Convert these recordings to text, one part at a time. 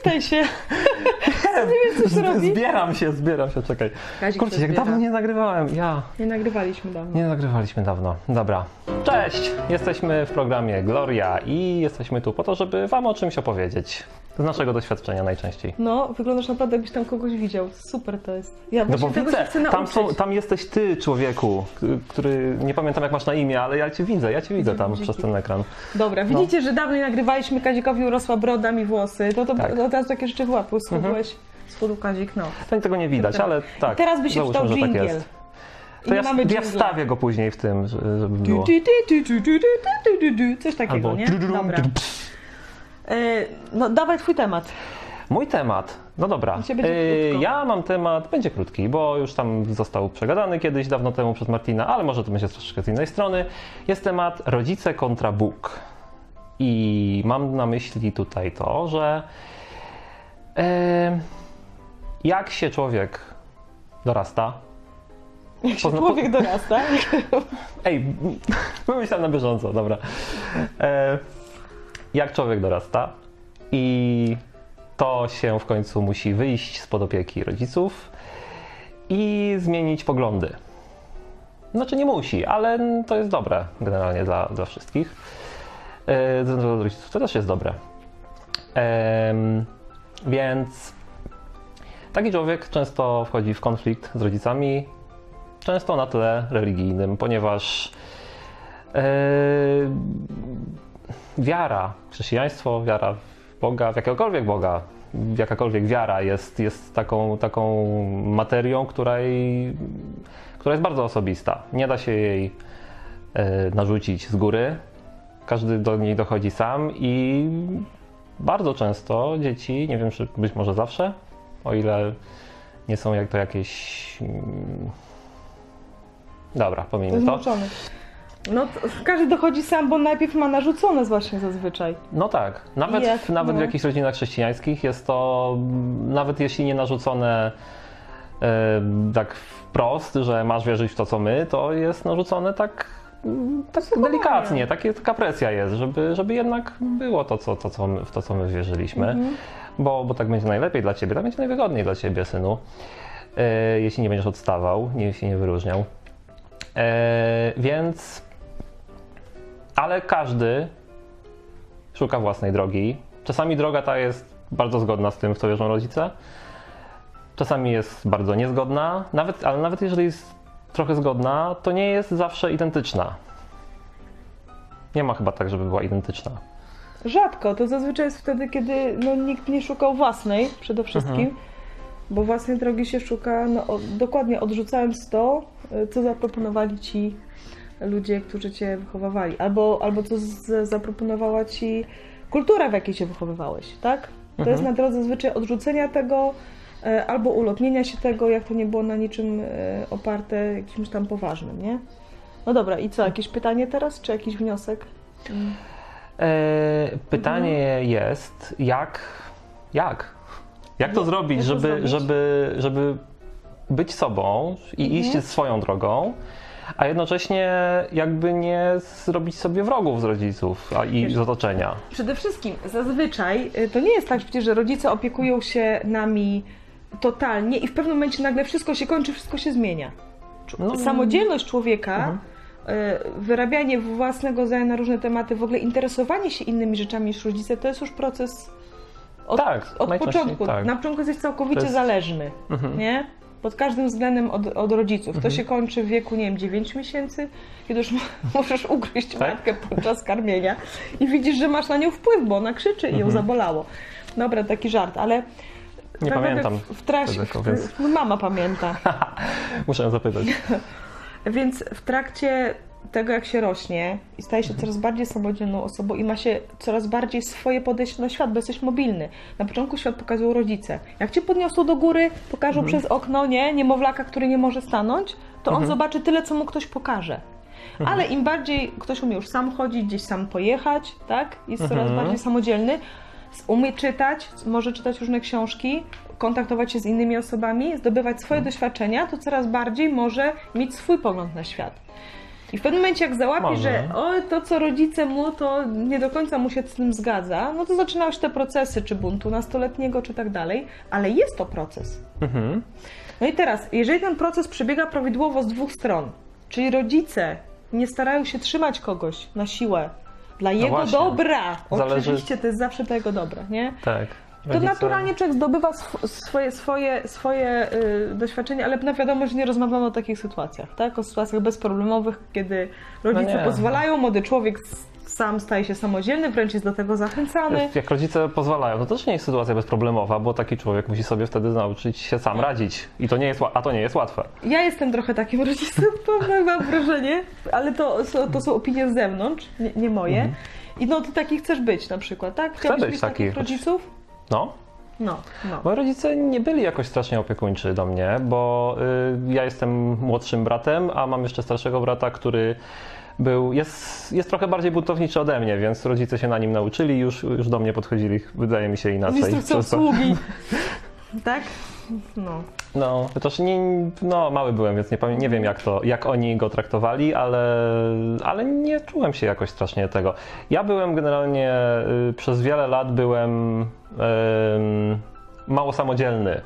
Przywitaj się. nie wiem, co się robi. Zbieram się, zbieram się, czekaj. Kazik Kurczę, jak dawno nie nagrywałem. Ja. Nie nagrywaliśmy dawno. Nie nagrywaliśmy dawno. Dobra. Cześć! Jesteśmy w programie Gloria i jesteśmy tu po to, żeby Wam o czymś opowiedzieć. Z naszego doświadczenia najczęściej. No, wyglądasz naprawdę jakbyś tam kogoś widział. Super to jest. Ja no bo tego widzę, chcę tam, są, tam jesteś ty, człowieku, który, nie pamiętam jak masz na imię, ale ja cię widzę, ja cię widzę tam Dzięki. przez ten ekran. Dobra, no. widzicie, że dawniej nagrywaliśmy Kazikowi urosła broda mi włosy, to, to tak. teraz takie rzeczy chyba posłuchałeś. Mhm. Spodu Kazik, no. To tego nie widać, ale tak. Teraz by się wstał dżingiel. Tak to ja, ja, wstawię go później w tym, żeby było. Coś takiego, Albo... nie? Dobra. E, no dawaj twój temat. Mój temat. No dobra. Krótko. ja mam temat, będzie krótki, bo już tam został przegadany kiedyś dawno temu przez Martina, ale może to będzie troszeczkę z innej strony. Jest temat rodzice kontra Bóg. I mam na myśli tutaj to, że yy, jak się człowiek dorasta. Jak się Pozna- człowiek dorasta. Ej, wymyślam na bieżąco, dobra. E, jak człowiek dorasta i to się w końcu musi wyjść spod opieki rodziców i zmienić poglądy. Znaczy nie musi, ale to jest dobre generalnie dla, dla wszystkich. Dla rodziców to też jest dobre. Więc taki człowiek często wchodzi w konflikt z rodzicami, często na tle religijnym, ponieważ e, wiara, chrześcijaństwo, wiara w Boga, w jakiegokolwiek Boga, jakakolwiek wiara jest, jest taką, taką materią, której, która jest bardzo osobista. Nie da się jej e, narzucić z góry. Każdy do niej dochodzi sam i bardzo często dzieci, nie wiem czy być może zawsze, o ile nie są jak to jakieś. mm, Dobra, pomijmy to. No, każdy dochodzi sam, bo najpierw ma narzucone właśnie zazwyczaj. No tak, nawet, Jak, w, nawet w no. jakichś rodzinach chrześcijańskich jest to, mm, nawet jeśli nie narzucone e, tak wprost, że masz wierzyć w to, co my, to jest narzucone tak, mm, tak delikatnie, takie, taka presja jest, żeby, żeby jednak było to, co, to, co my, w to, co my wierzyliśmy, bo, bo tak będzie najlepiej dla ciebie, tak będzie najwygodniej dla ciebie, synu, e, jeśli nie będziesz odstawał, nie, się nie wyróżniał. E, więc, ale każdy szuka własnej drogi. Czasami droga ta jest bardzo zgodna z tym, w co wierzą rodzice. Czasami jest bardzo niezgodna, nawet, ale nawet jeżeli jest trochę zgodna, to nie jest zawsze identyczna. Nie ma chyba tak, żeby była identyczna. Rzadko. To zazwyczaj jest wtedy, kiedy no, nikt nie szukał własnej przede wszystkim. Mhm. Bo własnej drogi się szuka, no, dokładnie odrzucając to, y, co zaproponowali ci ludzie, którzy cię wychowywali. Albo, albo co z, zaproponowała ci kultura, w jakiej się wychowywałeś, tak? To Mhm. jest na drodze zwyczaj odrzucenia tego, e, albo ulotnienia się tego, jak to nie było na niczym e, oparte, jakimś tam poważnym, nie? No dobra, i co, jakieś pytanie teraz, czy jakiś wniosek? E, pytanie jest, jak, jak? Jak to zrobić, jak to żeby, zrobić? żeby, żeby być sobą i Mhm. iść swoją drogą, a jednocześnie jakby nie zrobić sobie wrogów z rodziców a, i z otoczenia. Przede wszystkim, zazwyczaj y, to nie jest tak przecież, że rodzice opiekują się nami totalnie i w pewnym momencie nagle wszystko się kończy, wszystko się zmienia. No, Samodzielność człowieka, Mhm. y, wyrabianie własnego zdania na różne tematy, w ogóle interesowanie się innymi rzeczami niż rodzice, to jest już proces od, Tak, od początku. tak. Na początku jesteś całkowicie jest- zależny, Mhm. nie? Pod każdym względem od, od rodziców. Mhm. To się kończy w wieku, nie wiem, 9 miesięcy, kiedy już możesz ugryźć Tak? matkę podczas karmienia i widzisz, że masz na nią wpływ, bo ona krzyczy i ją Mhm. zabolało. Dobra, taki żart, ale Nie tak pamiętam W, w w, więc- mama pamięta. Muszę ją zapytać. Więc w trakcie tego, jak się rośnie i staje Mhm. się coraz bardziej samodzielną osobą i ma się coraz bardziej swoje podejście na świat, bo jesteś mobilny. Na początku świat pokazują rodzice. Jak cię podniosą do góry, pokażą Mhm. przez okno, nie, niemowlaka, który nie może stanąć, to on zobaczy tyle, co mu ktoś pokaże. Mhm. Ale im bardziej ktoś umie już sam chodzić, gdzieś sam pojechać, tak? Jest coraz Mhm. bardziej samodzielny, umie czytać, może czytać różne książki, kontaktować się z innymi osobami, zdobywać swoje doświadczenia, to coraz bardziej może mieć swój pogląd na świat. I w pewnym momencie, jak załapiesz, Może. że o, to, co rodzice mu, to nie do końca mu się z tym zgadza, no to zaczynają już te procesy, czy buntu nastoletniego, czy tak dalej, ale jest to proces. Mhm. No i teraz, jeżeli ten proces przebiega prawidłowo z dwóch stron, czyli rodzice nie starają się trzymać kogoś na siłę dla jego No dobra, Zależy- oczywiście to jest zawsze dla jego dobra, nie? Tak. To naturalnie człowiek zdobywa sw- swoje, swoje, swoje y, doświadczenia, ale na wiadomo, że nie rozmawiamy o takich sytuacjach, tak? O sytuacjach bezproblemowych, kiedy rodzice No nie. pozwalają, młody człowiek sam staje się samodzielny, wręcz jest do tego zachęcany. Jak rodzice pozwalają, to też nie jest sytuacja bezproblemowa, bo taki człowiek musi sobie wtedy nauczyć się sam radzić. I to nie jest, a to nie jest łatwe. Ja jestem trochę takim rodzicem, mam- mam wrażenie, ale to, są- to są opinie z zewnątrz, nie, nie moje. I no, ty taki chcesz być na przykład, tak? Chciałbyś być mieć taki, takich rodziców? No. No, no. Moi rodzice nie byli jakoś strasznie opiekuńczy do mnie, bo y, ja jestem młodszym bratem, a mam jeszcze starszego brata, który był, jest, jest trochę bardziej buntowniczy ode mnie, więc rodzice się na nim nauczyli, już, już do mnie podchodzili, wydaje mi się inaczej. Instrukcja obsługi. tak? No. No, chociaż nie, no, mały byłem, więc nie, nie wiem jak to, jak oni go traktowali, ale, ale nie czułem się jakoś strasznie tego. Ja byłem generalnie, y, przez wiele lat byłem em, mało samodzielny.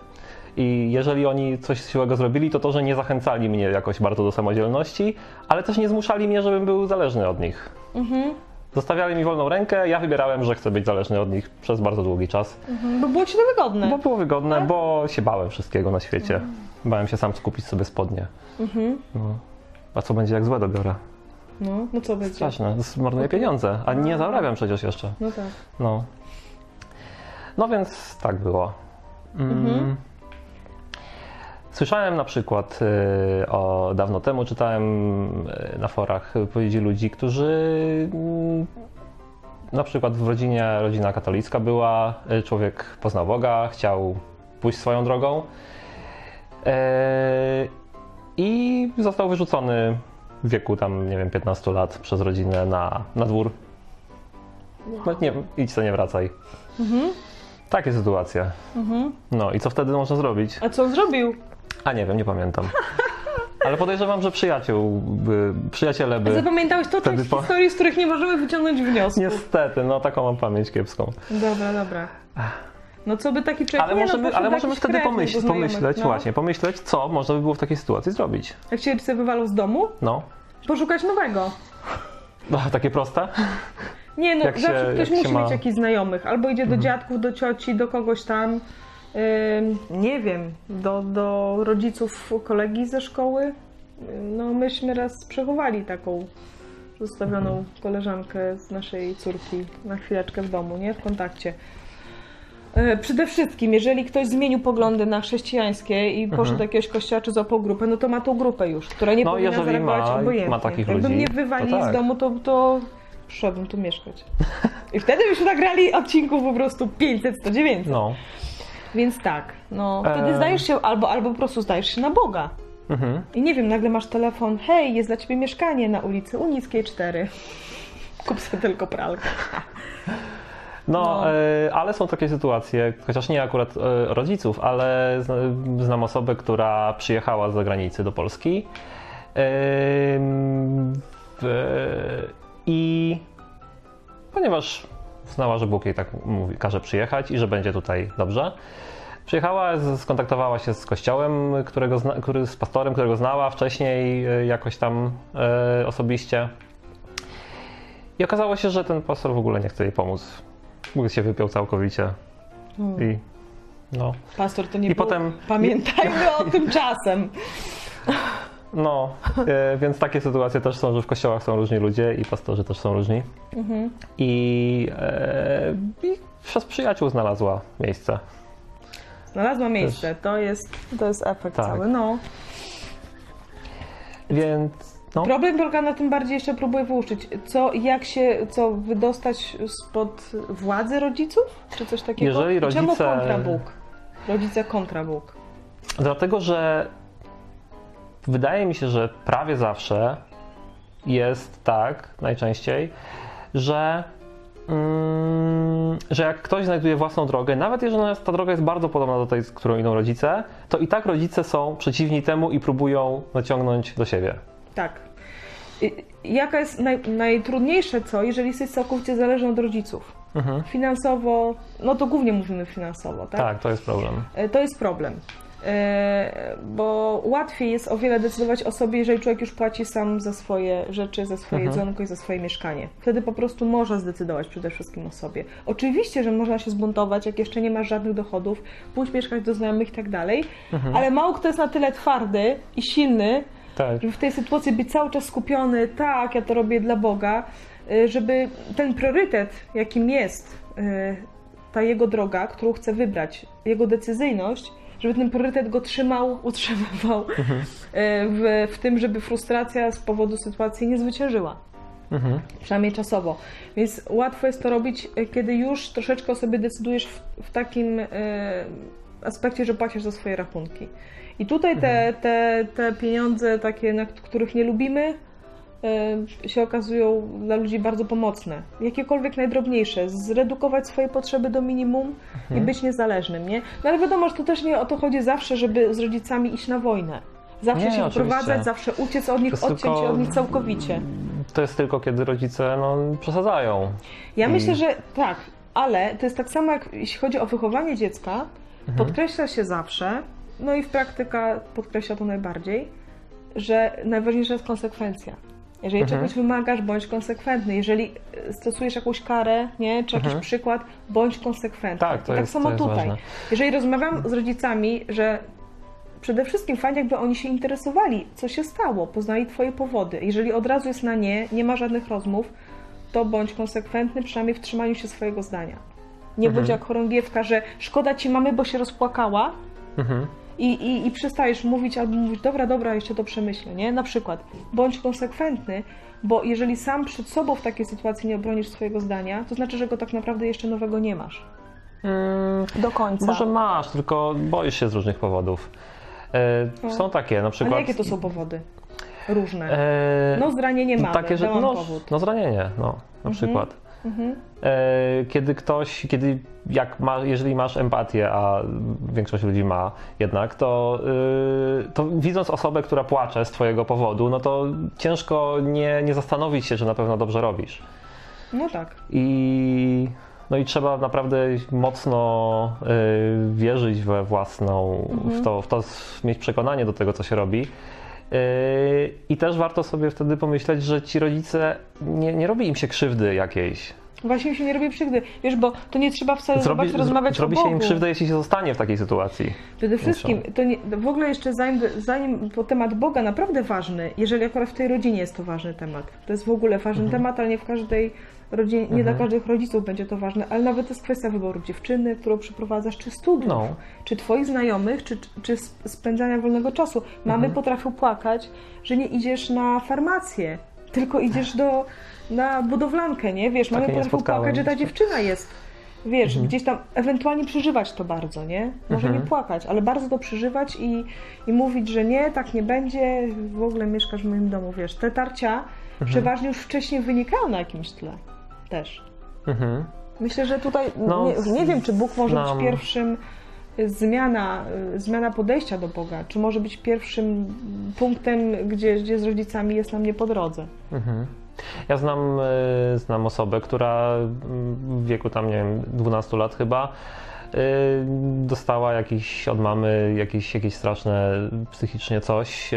I jeżeli oni coś siłego zrobili, to to, że nie zachęcali mnie jakoś bardzo do samodzielności, ale też nie zmuszali mnie, żebym był zależny od nich. Mhm. Zostawiali mi wolną rękę, ja wybierałem, że chcę być zależny od nich przez bardzo długi czas. Mhm. Bo było ci to wygodne. Bo było wygodne, bo się bałem wszystkiego na świecie. Bałem się sam skupić sobie spodnie. Mhm. No. A co będzie jak złe dobiorę? No, no co będzie? Straszne, zmarnuję pieniądze, a nie zarabiam przecież jeszcze. No tak. No. No więc tak było. Mm. Mhm. Słyszałem na przykład y, o dawno temu, czytałem y, na forach wypowiedzi ludzi, którzy mm, na przykład w rodzinie, rodzina katolicka była, y, człowiek poznał Boga, chciał pójść swoją drogą i został wyrzucony w wieku tam, nie wiem, 15 lat przez rodzinę na, na dwór. No, nie, idź co nie wracaj. Mhm. Takie sytuacje. Mhm. No i co wtedy można zrobić? A co on zrobił? A nie wiem, nie pamiętam. Ale podejrzewam, że przyjaciół, by, przyjaciele by... Zapamiętałeś to część po- historii, z których nie możemy wyciągnąć wniosków. Niestety, no taką mam pamięć kiepską. Dobra, dobra. No co by taki człowiek... Ale nie, możemy, no, poszedł ale możemy wtedy pomyśleć, pomyśleć no. właśnie, pomyśleć, co można by było w takiej sytuacji zrobić. Jak się sobie wywalał z domu, No, poszukać nowego. no takie proste. Nie no, Jak się- zawsze ktoś się musi ma- mieć jakichś znajomych. Albo idzie do dziadków, do cioci, do kogoś tam. Ym, nie wiem, do, do rodziców kolegi ze szkoły. No myśmy raz przechowali taką zostawioną koleżankę z naszej córki na chwileczkę w domu, nie? W kontakcie. E, Przede wszystkim, jeżeli ktoś zmienił poglądy na chrześcijańskie i poszedł do jakiegoś kościoła czy złapał grupę, no to ma tą grupę już, która nie No, powinna zareagować ma- obojętnie. ma takich Jakby ludzi, mnie to wywalili tak. z domu, to, to przyszedłbym tu mieszkać. I wtedy byśmy nagrali odcinków po prostu 500, 100, 900. No. Więc tak, no wtedy Em. zdajesz się, albo, albo po prostu zdajesz się na Boga. Mhm. I nie wiem, nagle masz telefon, hej, jest dla ciebie mieszkanie na ulicy Unickiej 4. Kup sobie tylko pralkę. No, No. e, ale są takie sytuacje, chociaż nie akurat e, rodziców, ale zna- znam osobę, która przyjechała z zagranicy do Polski. W- I ponieważ znała, że Bóg jej tak mówi, każe przyjechać i że będzie tutaj dobrze. Przyjechała, skontaktowała się z kościołem, którego zna, który, z pastorem, którego znała wcześniej e, jakoś tam e, osobiście. I okazało się, że ten pastor w ogóle nie chce jej pomóc. Bóg się wypiął całkowicie. I no, Pastor to nie I był. potem- Pamiętajmy o tym czasem. No e, więc takie sytuacje też są, że w kościołach są różni ludzie i pastorzy też są różni. Mhm. I, e, i przez przyjaciół znalazła miejsce. Znalazła miejsce, to jest, to jest efekt Tak. cały. No. Więc no, Problem polega na tym bardziej jeszcze próbuję wyłuszczyć. Co, jak się, co wydostać spod władzy rodziców? Czy coś takiego? Jeżeli Czemu rodzice- kontra Bóg? Rodzice kontra Bóg. dlatego, że wydaje mi się, że prawie zawsze jest tak, najczęściej, że mm, że jak ktoś znajduje własną drogę, nawet jeżeli ta droga jest bardzo podobna do tej, z którą idą rodzice, to i tak rodzice są przeciwni temu i próbują naciągnąć do siebie. Tak. Jaka jest naj, najtrudniejsze co, jeżeli jesteś całkowicie zależny od rodziców? Mhm. Finansowo, no to głównie mówimy finansowo, tak? Tak, to jest problem. E, To jest problem. E, Bo łatwiej jest o wiele decydować o sobie, jeżeli człowiek już płaci sam za swoje rzeczy, za swoje Mhm. jedzonko i za swoje mieszkanie. Wtedy po prostu może zdecydować przede wszystkim o sobie. Oczywiście, że można się zbuntować, jak jeszcze nie masz żadnych dochodów, pójść mieszkać do znajomych i tak dalej, Mhm. ale mało kto jest na tyle twardy i silny, Tak. żeby w tej sytuacji być cały czas skupiony, tak, ja to robię dla Boga, y, żeby ten priorytet, jakim jest y, ta jego droga, którą chce wybrać, jego decyzyjność, żeby ten priorytet go trzymał, utrzymywał y, w, w tym, żeby frustracja z powodu sytuacji nie zwyciężyła. Mhm. Przynajmniej czasowo. Więc łatwo jest to robić, y, kiedy już troszeczkę o sobie decydujesz w, w takim y, aspekcie, że płacisz za swoje rachunki. I tutaj te, te, te pieniądze, takie, na których nie lubimy, się okazują dla ludzi bardzo pomocne. Jakiekolwiek najdrobniejsze. Zredukować swoje potrzeby do minimum i być niezależnym, nie? No ale wiadomo, że to też nie o to chodzi zawsze, żeby z rodzicami iść na wojnę. Zawsze Nie, się wyprowadzać, zawsze uciec od nich, odciąć się tylko- od nich całkowicie. To jest tylko kiedy rodzice no, przesadzają. Ja I- myślę, że tak, ale to jest tak samo, jak jeśli chodzi o wychowanie dziecka, Mhm. podkreśla się zawsze, no i w praktyka podkreśla to najbardziej, że najważniejsza jest konsekwencja. Jeżeli Mhm. czegoś wymagasz, bądź konsekwentny. Jeżeli e, stosujesz jakąś karę, nie, czy jakiś Mhm. przykład, bądź konsekwentny. Tak, to I tak jest- samo to tutaj. ważne. Jeżeli rozmawiam z rodzicami, że przede wszystkim fajnie, jakby oni się interesowali, co się stało, poznali Twoje powody. Jeżeli od razu jest na nie, nie ma żadnych rozmów, to bądź konsekwentny, przynajmniej w trzymaniu się swojego zdania. Nie Mhm. bądź jak chorągiewka, że szkoda Ci mamy, bo się rozpłakała Mhm. I, i, i przestajesz mówić albo mówić, dobra, dobra, jeszcze to przemyślę, nie? Na przykład, bądź konsekwentny, bo jeżeli sam przed sobą w takiej sytuacji nie obronisz swojego zdania, to znaczy, że go tak naprawdę jeszcze nowego nie masz. Mm, Do końca. może masz, tylko boisz się z różnych powodów. E. Są takie, na przykład. Ale jakie to są powody? Różne. E, No zranienie mamy, takie, że no, powód. no zranienie, no, na przykład. Mhm. Kiedy ktoś, kiedy jak ma, jeżeli masz empatię, a większość ludzi ma jednak, to, y, to widząc osobę, która płacze z twojego powodu, no to ciężko nie, nie zastanowić się, czy na pewno dobrze robisz. No tak. I, no i trzeba naprawdę mocno y, wierzyć we własną, w, to, w to, mieć przekonanie do tego, co się robi. Y, I też warto sobie wtedy pomyśleć, że ci rodzice nie, nie robi im się krzywdy jakiejś. Właśnie się nie robi krzywdy. Wiesz, bo to nie trzeba wcale Zrobi, zobacz, rozmawiać zrobi o się Bogu. im krzywdę, jeśli się zostanie w takiej sytuacji. Przede wszystkim, to nie, w ogóle jeszcze zanim, zanim po temat Boga naprawdę ważny, jeżeli akurat w tej rodzinie jest to ważny temat. To jest w ogóle ważny Mhm. temat, ale nie w każdej rodzinie, nie dla każdych rodziców będzie to ważne, ale nawet to jest kwestia wyboru dziewczyny, którą przyprowadzasz, czy studiów, No. czy twoich znajomych, czy, czy sp- spędzania wolnego czasu. Mamy Mhm. potrafią płakać, że nie idziesz na farmację, tylko idziesz do, na budowlankę, nie? Wiesz, mamy potrafią płakać, że ta dziewczyna jest wiesz, Mhm. gdzieś tam ewentualnie przeżywać to bardzo, nie? Może Mhm. nie płakać, ale bardzo to przeżywać i, i mówić, że nie, tak nie będzie, w ogóle mieszkasz w moim domu, wiesz. Te tarcia Mhm. przeważnie już wcześniej wynikają na jakimś tle też. Mhm. Myślę, że tutaj No, nie, nie wiem, czy Bóg może znam. być pierwszym y, zmiana, y, zmiana podejścia do Boga, czy może być pierwszym punktem, gdzie, gdzie z rodzicami jest nam nie po drodze. Mhm. Ja znam, y, znam osobę, która mm, w wieku tam, nie wiem, 12 lat chyba dostała jakiś od mamy jakieś, jakieś straszne psychicznie coś, y,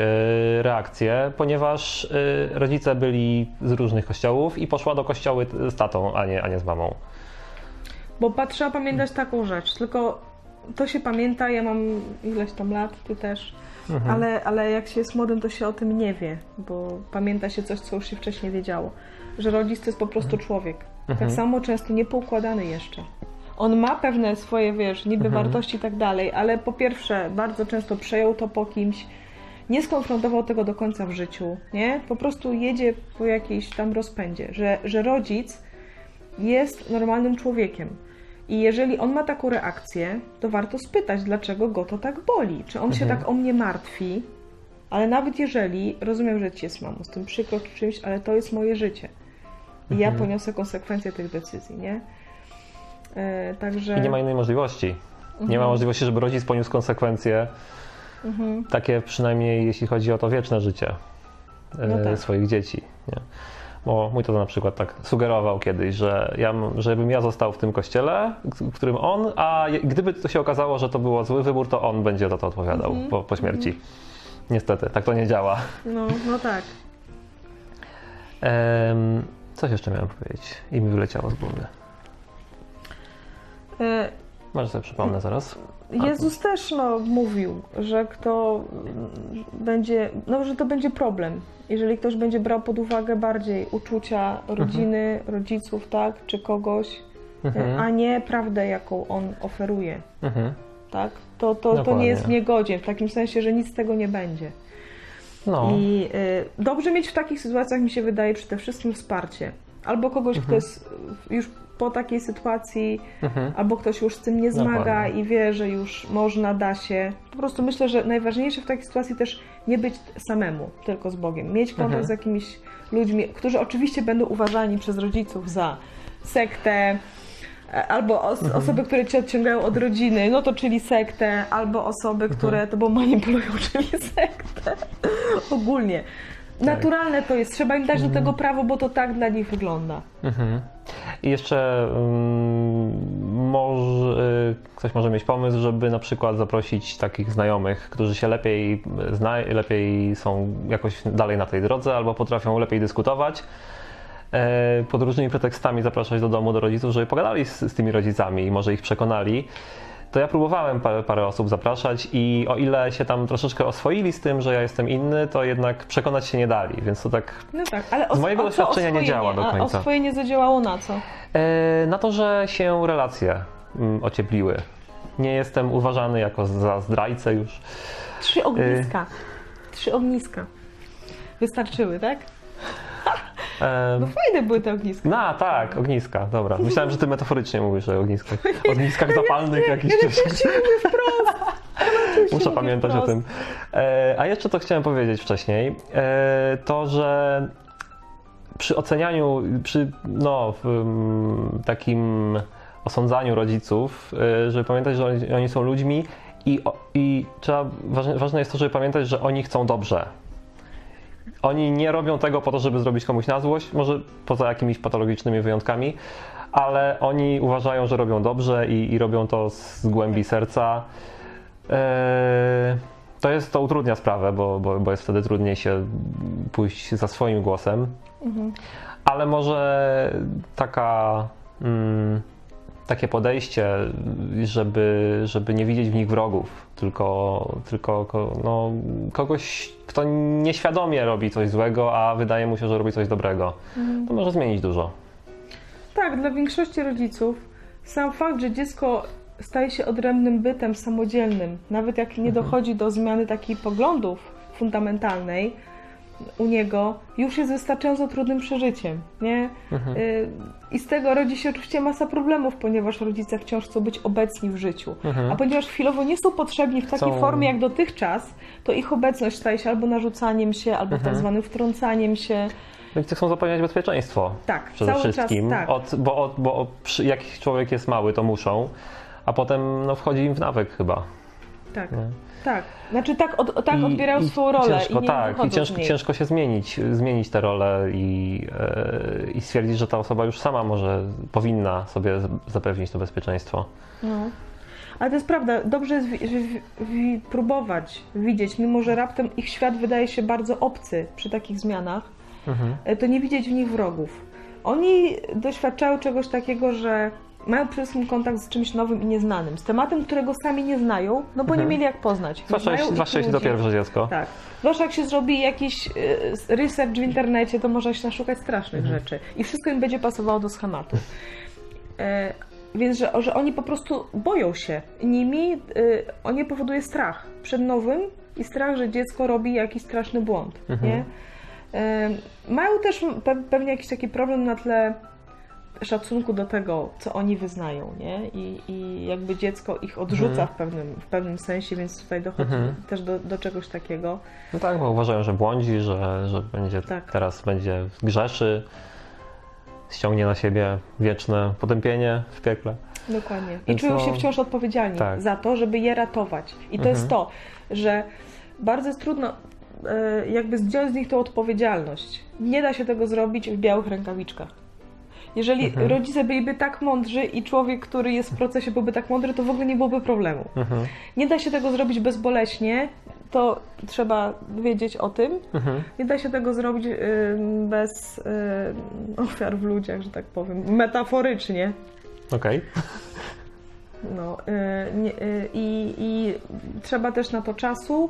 reakcje, ponieważ y, rodzice byli z różnych kościołów i poszła do kościoły z tatą, a nie, a nie z mamą. Bo trzeba pamiętać taką rzecz, tylko to się pamięta, ja mam ileś tam lat, ty też, Mhm. ale, ale jak się jest młodym, to się o tym nie wie, bo pamięta się coś, co już się wcześniej wiedziało, że rodzic to jest po prostu człowiek. Tak Mhm. samo często niepoukładany jeszcze. On ma pewne swoje, wiesz, niby Mhm. wartości i tak dalej, ale po pierwsze bardzo często przejął to po kimś, nie skonfrontował tego do końca w życiu, nie? Po prostu jedzie po jakiejś tam rozpędzie, że, że rodzic jest normalnym człowiekiem. I jeżeli on ma taką reakcję, to warto spytać, dlaczego go to tak boli. Czy on się Mhm. tak o mnie martwi? Ale nawet jeżeli, rozumiem, że ci jest mamą z tym przykro czy czymś, ale to jest moje życie. I ja Mhm. poniosę konsekwencje tych decyzji, nie? E, także. I nie ma innej możliwości. Nie Mhm. ma możliwości, żeby rodzic poniósł konsekwencje, Mhm. takie przynajmniej jeśli chodzi o to wieczne życie. e, No tak. swoich dzieci. Nie? Bo mój tata na przykład tak sugerował kiedyś, że ja, żebym ja został w tym kościele, w którym on, a gdyby to się okazało, że to był zły wybór, to on będzie za to odpowiadał Mhm. po, po śmierci. Niestety, tak to nie działa. No, no tak. Coś jeszcze miałem powiedzieć i mi wyleciało z głowy. E, Może sobie przypomnę zaraz. Jezus też no, mówił, że kto będzie, no, że to będzie problem. Jeżeli ktoś będzie brał pod uwagę bardziej uczucia rodziny, rodziców, tak, czy kogoś, Mhm. a nie prawdę, jaką on oferuje, Mhm. tak, to, to, to nie jest w niegodzie, w takim sensie, że nic z tego nie będzie. No. I y, dobrze mieć w takich sytuacjach, mi się wydaje, przede wszystkim wsparcie. Albo kogoś, kto jest już po takiej sytuacji, Mhm. albo ktoś już z tym nie zmaga Dokładnie. i wie, że już można, da się. Po prostu myślę, że najważniejsze w takiej sytuacji też nie być samemu, tylko z Bogiem. Mieć kontakt Mhm. z jakimiś ludźmi, którzy oczywiście będą uważani przez rodziców za sektę, e, albo os- Mhm. osoby, które cię odciągają od rodziny, no to czyli sektę, albo osoby, Mhm. które tobą manipulują, czyli sektę. Ogólnie. Tak. Naturalne to jest, trzeba im dać do tego prawo, bo to tak dla nich wygląda. Mhm. I jeszcze ym, może, y, ktoś może mieć pomysł, żeby na przykład zaprosić takich znajomych, którzy się lepiej zna, lepiej są jakoś dalej na tej drodze albo potrafią lepiej dyskutować. e, Pod różnymi pretekstami zapraszać do domu do rodziców, żeby pogadali z, z tymi rodzicami i może ich przekonali. To ja próbowałem parę, parę osób zapraszać i o ile się tam troszeczkę oswoili z tym, że ja jestem inny, to jednak przekonać się nie dali, więc to tak No tak, ale Z mojego doświadczenia nie działa do A końca. oswojenie zadziałało na co? E, na to, że się relacje mm, ociepliły. Nie jestem uważany jako za zdrajcę już. Trzy ogniska. Trzy ogniska. Wystarczyły, tak? E, No fajne były te ogniska. no tak, ogniska, dobra. Myślałem, że ty metaforycznie mówisz o ogniskach. Ogniskach zapalnych jakichś Ja mówię wprost. Muszę pamiętać o tym. E, a jeszcze to chciałem powiedzieć wcześniej. E, to, że przy ocenianiu, przy no, w, mm, takim osądzaniu rodziców, e, żeby pamiętać, że oni, oni są ludźmi i, i trzeba, ważne, ważne jest to, żeby pamiętać, że oni chcą dobrze. Oni nie robią tego po to, żeby zrobić komuś na złość, może poza jakimiś patologicznymi wyjątkami, ale oni uważają, że robią dobrze i, i robią to z głębi serca. Eee, To jest, to utrudnia sprawę, bo, bo, bo jest wtedy trudniej się pójść za swoim głosem. Mhm. Ale może taka, mm, takie podejście, żeby, żeby nie widzieć w nich wrogów, tylko, tylko ko- no, kogoś, kto nieświadomie robi coś złego, a wydaje mu się, że robi coś dobrego, to może zmienić dużo. Tak, dla większości rodziców sam fakt, że dziecko staje się odrębnym bytem, samodzielnym, nawet jak nie dochodzi do zmiany takiej poglądów fundamentalnej u niego, już jest wystarczająco trudnym przeżyciem, nie? Mhm. Y, I z tego rodzi się oczywiście masa problemów, ponieważ rodzice wciąż chcą być obecni w życiu. Mhm. A ponieważ chwilowo nie są potrzebni w takiej Chcą- formie jak dotychczas, to ich obecność staje się albo narzucaniem się, albo Mhm. tak zwanym wtrącaniem się. Rodzice chcą zapewniać bezpieczeństwo. Tak, przede cały wszystkim, czas tak. od, bo, od, bo jak człowiek jest mały, to muszą, a potem no, wchodzi im w nawyk chyba. Tak, Nie? Tak. Znaczy tak, od, tak I- odbierają i swoją rolę Ciężko, i tak, i ciężko, ciężko się zmienić, zmienić tę rolę i, e, i stwierdzić, że ta osoba już sama może, powinna sobie zapewnić to bezpieczeństwo. No. Ale to jest prawda, dobrze jest wi- wi- wi- próbować widzieć, mimo że raptem ich świat wydaje się bardzo obcy przy takich zmianach, Mhm. e, to nie widzieć w nich wrogów. Oni doświadczają czegoś takiego, że mają przede wszystkim kontakt z czymś nowym i nieznanym, z tematem, którego sami nie znają, no bo nie Mhm. mieli jak poznać. Zwłaszcza, jeśli, to pierwsze dziecko. Tak. Zwłaszcza jak się zrobi jakiś y, research w internecie, to można się naszukać strasznych Mhm. rzeczy i wszystko im będzie pasowało do schematu. E, więc, że, że oni po prostu boją się nimi, y, oni powoduje strach przed nowym i strach, że dziecko robi jakiś straszny błąd, Mhm. nie? E, mają też pe- pewnie jakiś taki problem na tle szacunku do tego, co oni wyznają, nie? I, i jakby dziecko ich odrzuca Mhm. w, pewnym, w pewnym sensie, więc tutaj dochodzi Mhm. też do, do czegoś takiego. No tak, bo uważają, że błądzi, że, że będzie Tak. teraz będzie grzeszy, ściągnie na siebie wieczne potępienie w piekle. Dokładnie. I Więc czują no- się wciąż odpowiedzialni Tak. za to, żeby je ratować. I to Mhm. jest to, że bardzo jest trudno. e, jakby zdjąć z nich tą odpowiedzialność. Nie da się tego zrobić w białych rękawiczkach. Jeżeli Mhm. rodzice byliby tak mądrzy i człowiek, który jest w procesie byłby tak mądry, to w ogóle nie byłoby problemu. Mhm. Nie da się tego zrobić bezboleśnie, to trzeba wiedzieć o tym. Mhm. Nie da się tego zrobić y, bez y, ofiar w ludziach, że tak powiem, metaforycznie. Okej. No, y, y, i, I trzeba też na to czasu,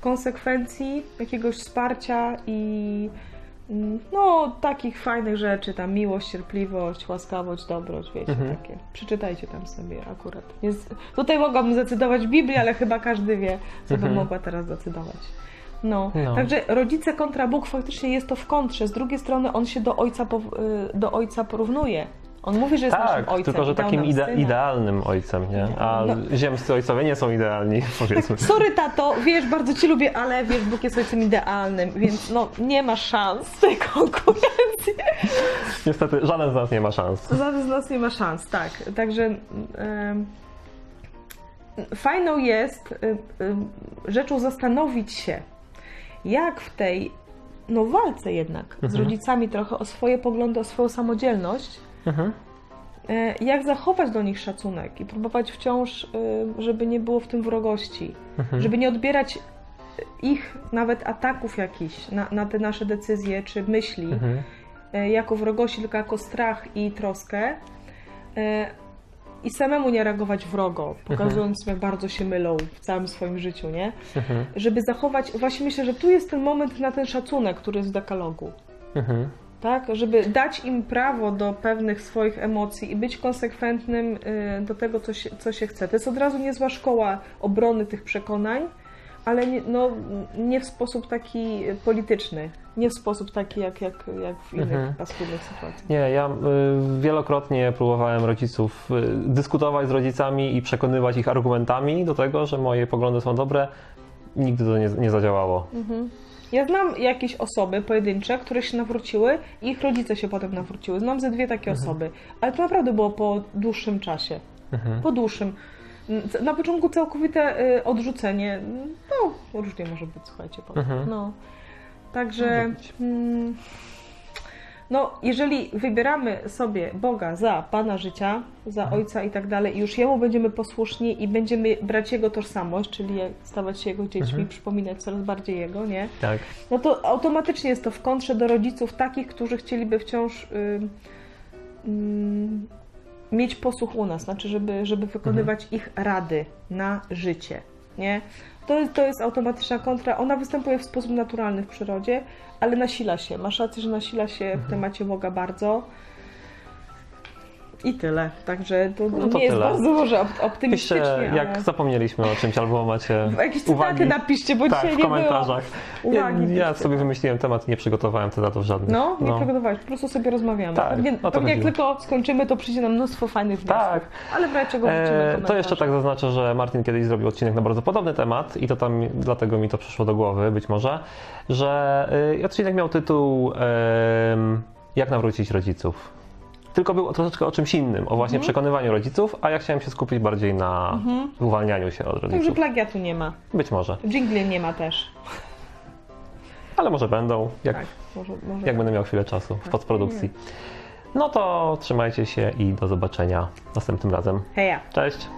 konsekwencji, jakiegoś wsparcia i no, takich fajnych rzeczy, tam miłość, cierpliwość, łaskawość, dobroć, wiecie, Mhm. takie. Przeczytajcie tam sobie akurat. Jest, tutaj mogłabym zdecydować Biblię, ale chyba każdy wie, co bym Mhm. mogła teraz decydować. No. No. także rodzice kontra Bóg faktycznie jest to w kontrze. Z drugiej strony on się do ojca, y, do ojca porównuje. On mówi, że jest naszym Tak, ojcem. tylko że takim ide- syna. idealnym ojcem, nie? A No. ziemscy ojcowie nie są idealni, powiedzmy. Sorry, tato, wiesz, bardzo cię lubię, ale wiesz, Bóg jest ojcem idealnym, więc no nie ma szans tej konkurencji. Niestety żaden z nas nie ma szans. Żaden z nas nie ma szans, tak. Także em, fajną jest em, em, rzeczą zastanowić się, jak w tej no, walce jednak z Mhm. rodzicami trochę o swoje poglądy, o swoją samodzielność, Mhm. e, jak zachować do nich szacunek i próbować wciąż, e, żeby nie było w tym wrogości, Mhm. żeby nie odbierać ich nawet ataków jakichś na, na te nasze decyzje czy myśli Mhm. e, jako wrogości, tylko jako strach i troskę. I samemu nie reagować wrogo, pokazując, jak bardzo się mylą w całym swoim życiu, nie? Mhm. Żeby zachować, właśnie myślę, że tu jest ten moment na ten szacunek, który jest w dekalogu. Mhm. Tak, żeby dać im prawo do pewnych swoich emocji i być konsekwentnym y, do tego, co się, co się chce. To jest od razu niezła szkoła obrony tych przekonań, ale nie, no, nie w sposób taki polityczny, nie w sposób taki jak, jak, jak w innych Mhm. paskudnych sytuacjach. Nie, ja y, wielokrotnie próbowałem rodziców y, dyskutować z rodzicami i przekonywać ich argumentami do tego, że moje poglądy są dobre. Nigdy to nie, nie zadziałało. Mhm. Ja znam jakieś osoby pojedyncze, które się nawróciły i ich rodzice się potem nawróciły. Znam ze dwie takie osoby, ale to naprawdę było po dłuższym czasie. Mhm. Po dłuższym. Na początku całkowite y, odrzucenie. No, różnie może być, słuchajcie. Potem. Mhm. No. Także. Mm, No, jeżeli wybieramy sobie Boga za Pana życia, za Mhm. Ojca i tak dalej, i już Jemu będziemy posłuszni i będziemy brać Jego tożsamość, czyli stawać się Jego dziećmi, Mhm. przypominać coraz bardziej Jego, nie? Tak. no to automatycznie jest to w kontrze do rodziców takich, którzy chcieliby wciąż ym, ym, mieć posłuch u nas, znaczy, żeby, żeby wykonywać ich rady na życie. Nie? To, jest- to jest automatyczna kontra. Ona występuje w sposób naturalny w przyrodzie, ale nasila się. Masz rację, że nasila się w temacie Boga bardzo. I tyle. Także to, No to nie jest tyle. bardzo może op- Piszcie, optymistycznie, jak ale... zapomnieliśmy o czymś, albo macie Jakieś cytaty uwagi. napiszcie, bo tak, dzisiaj w nie komentarzach. było uwagi. Ja, ja sobie wymyśliłem temat i nie przygotowałem cytatów żadnych. No, nie przygotowałeś, po prostu sobie rozmawiamy. Tak, pewnie o to pewnie jak tylko skończymy, to przyjdzie nam mnóstwo fajnych wniosków. Tak. Ale w razie czego E, to jeszcze tak zaznaczę, że Martin kiedyś zrobił odcinek na bardzo podobny temat i to tam dlatego mi to przyszło do głowy, być może, że y, odcinek miał tytuł em, Jak nawrócić rodziców. Tylko był troszeczkę o czymś innym, o właśnie przekonywaniu rodziców, a ja chciałem się skupić bardziej na uwalnianiu się od Także rodziców. plagiatu nie ma. Być może, Jingli nie ma też. ale może będą, jak, Tak, może, może jak tak. będę miał chwilę czasu w postprodukcji. No to trzymajcie się i do zobaczenia następnym razem. Heja. Cześć!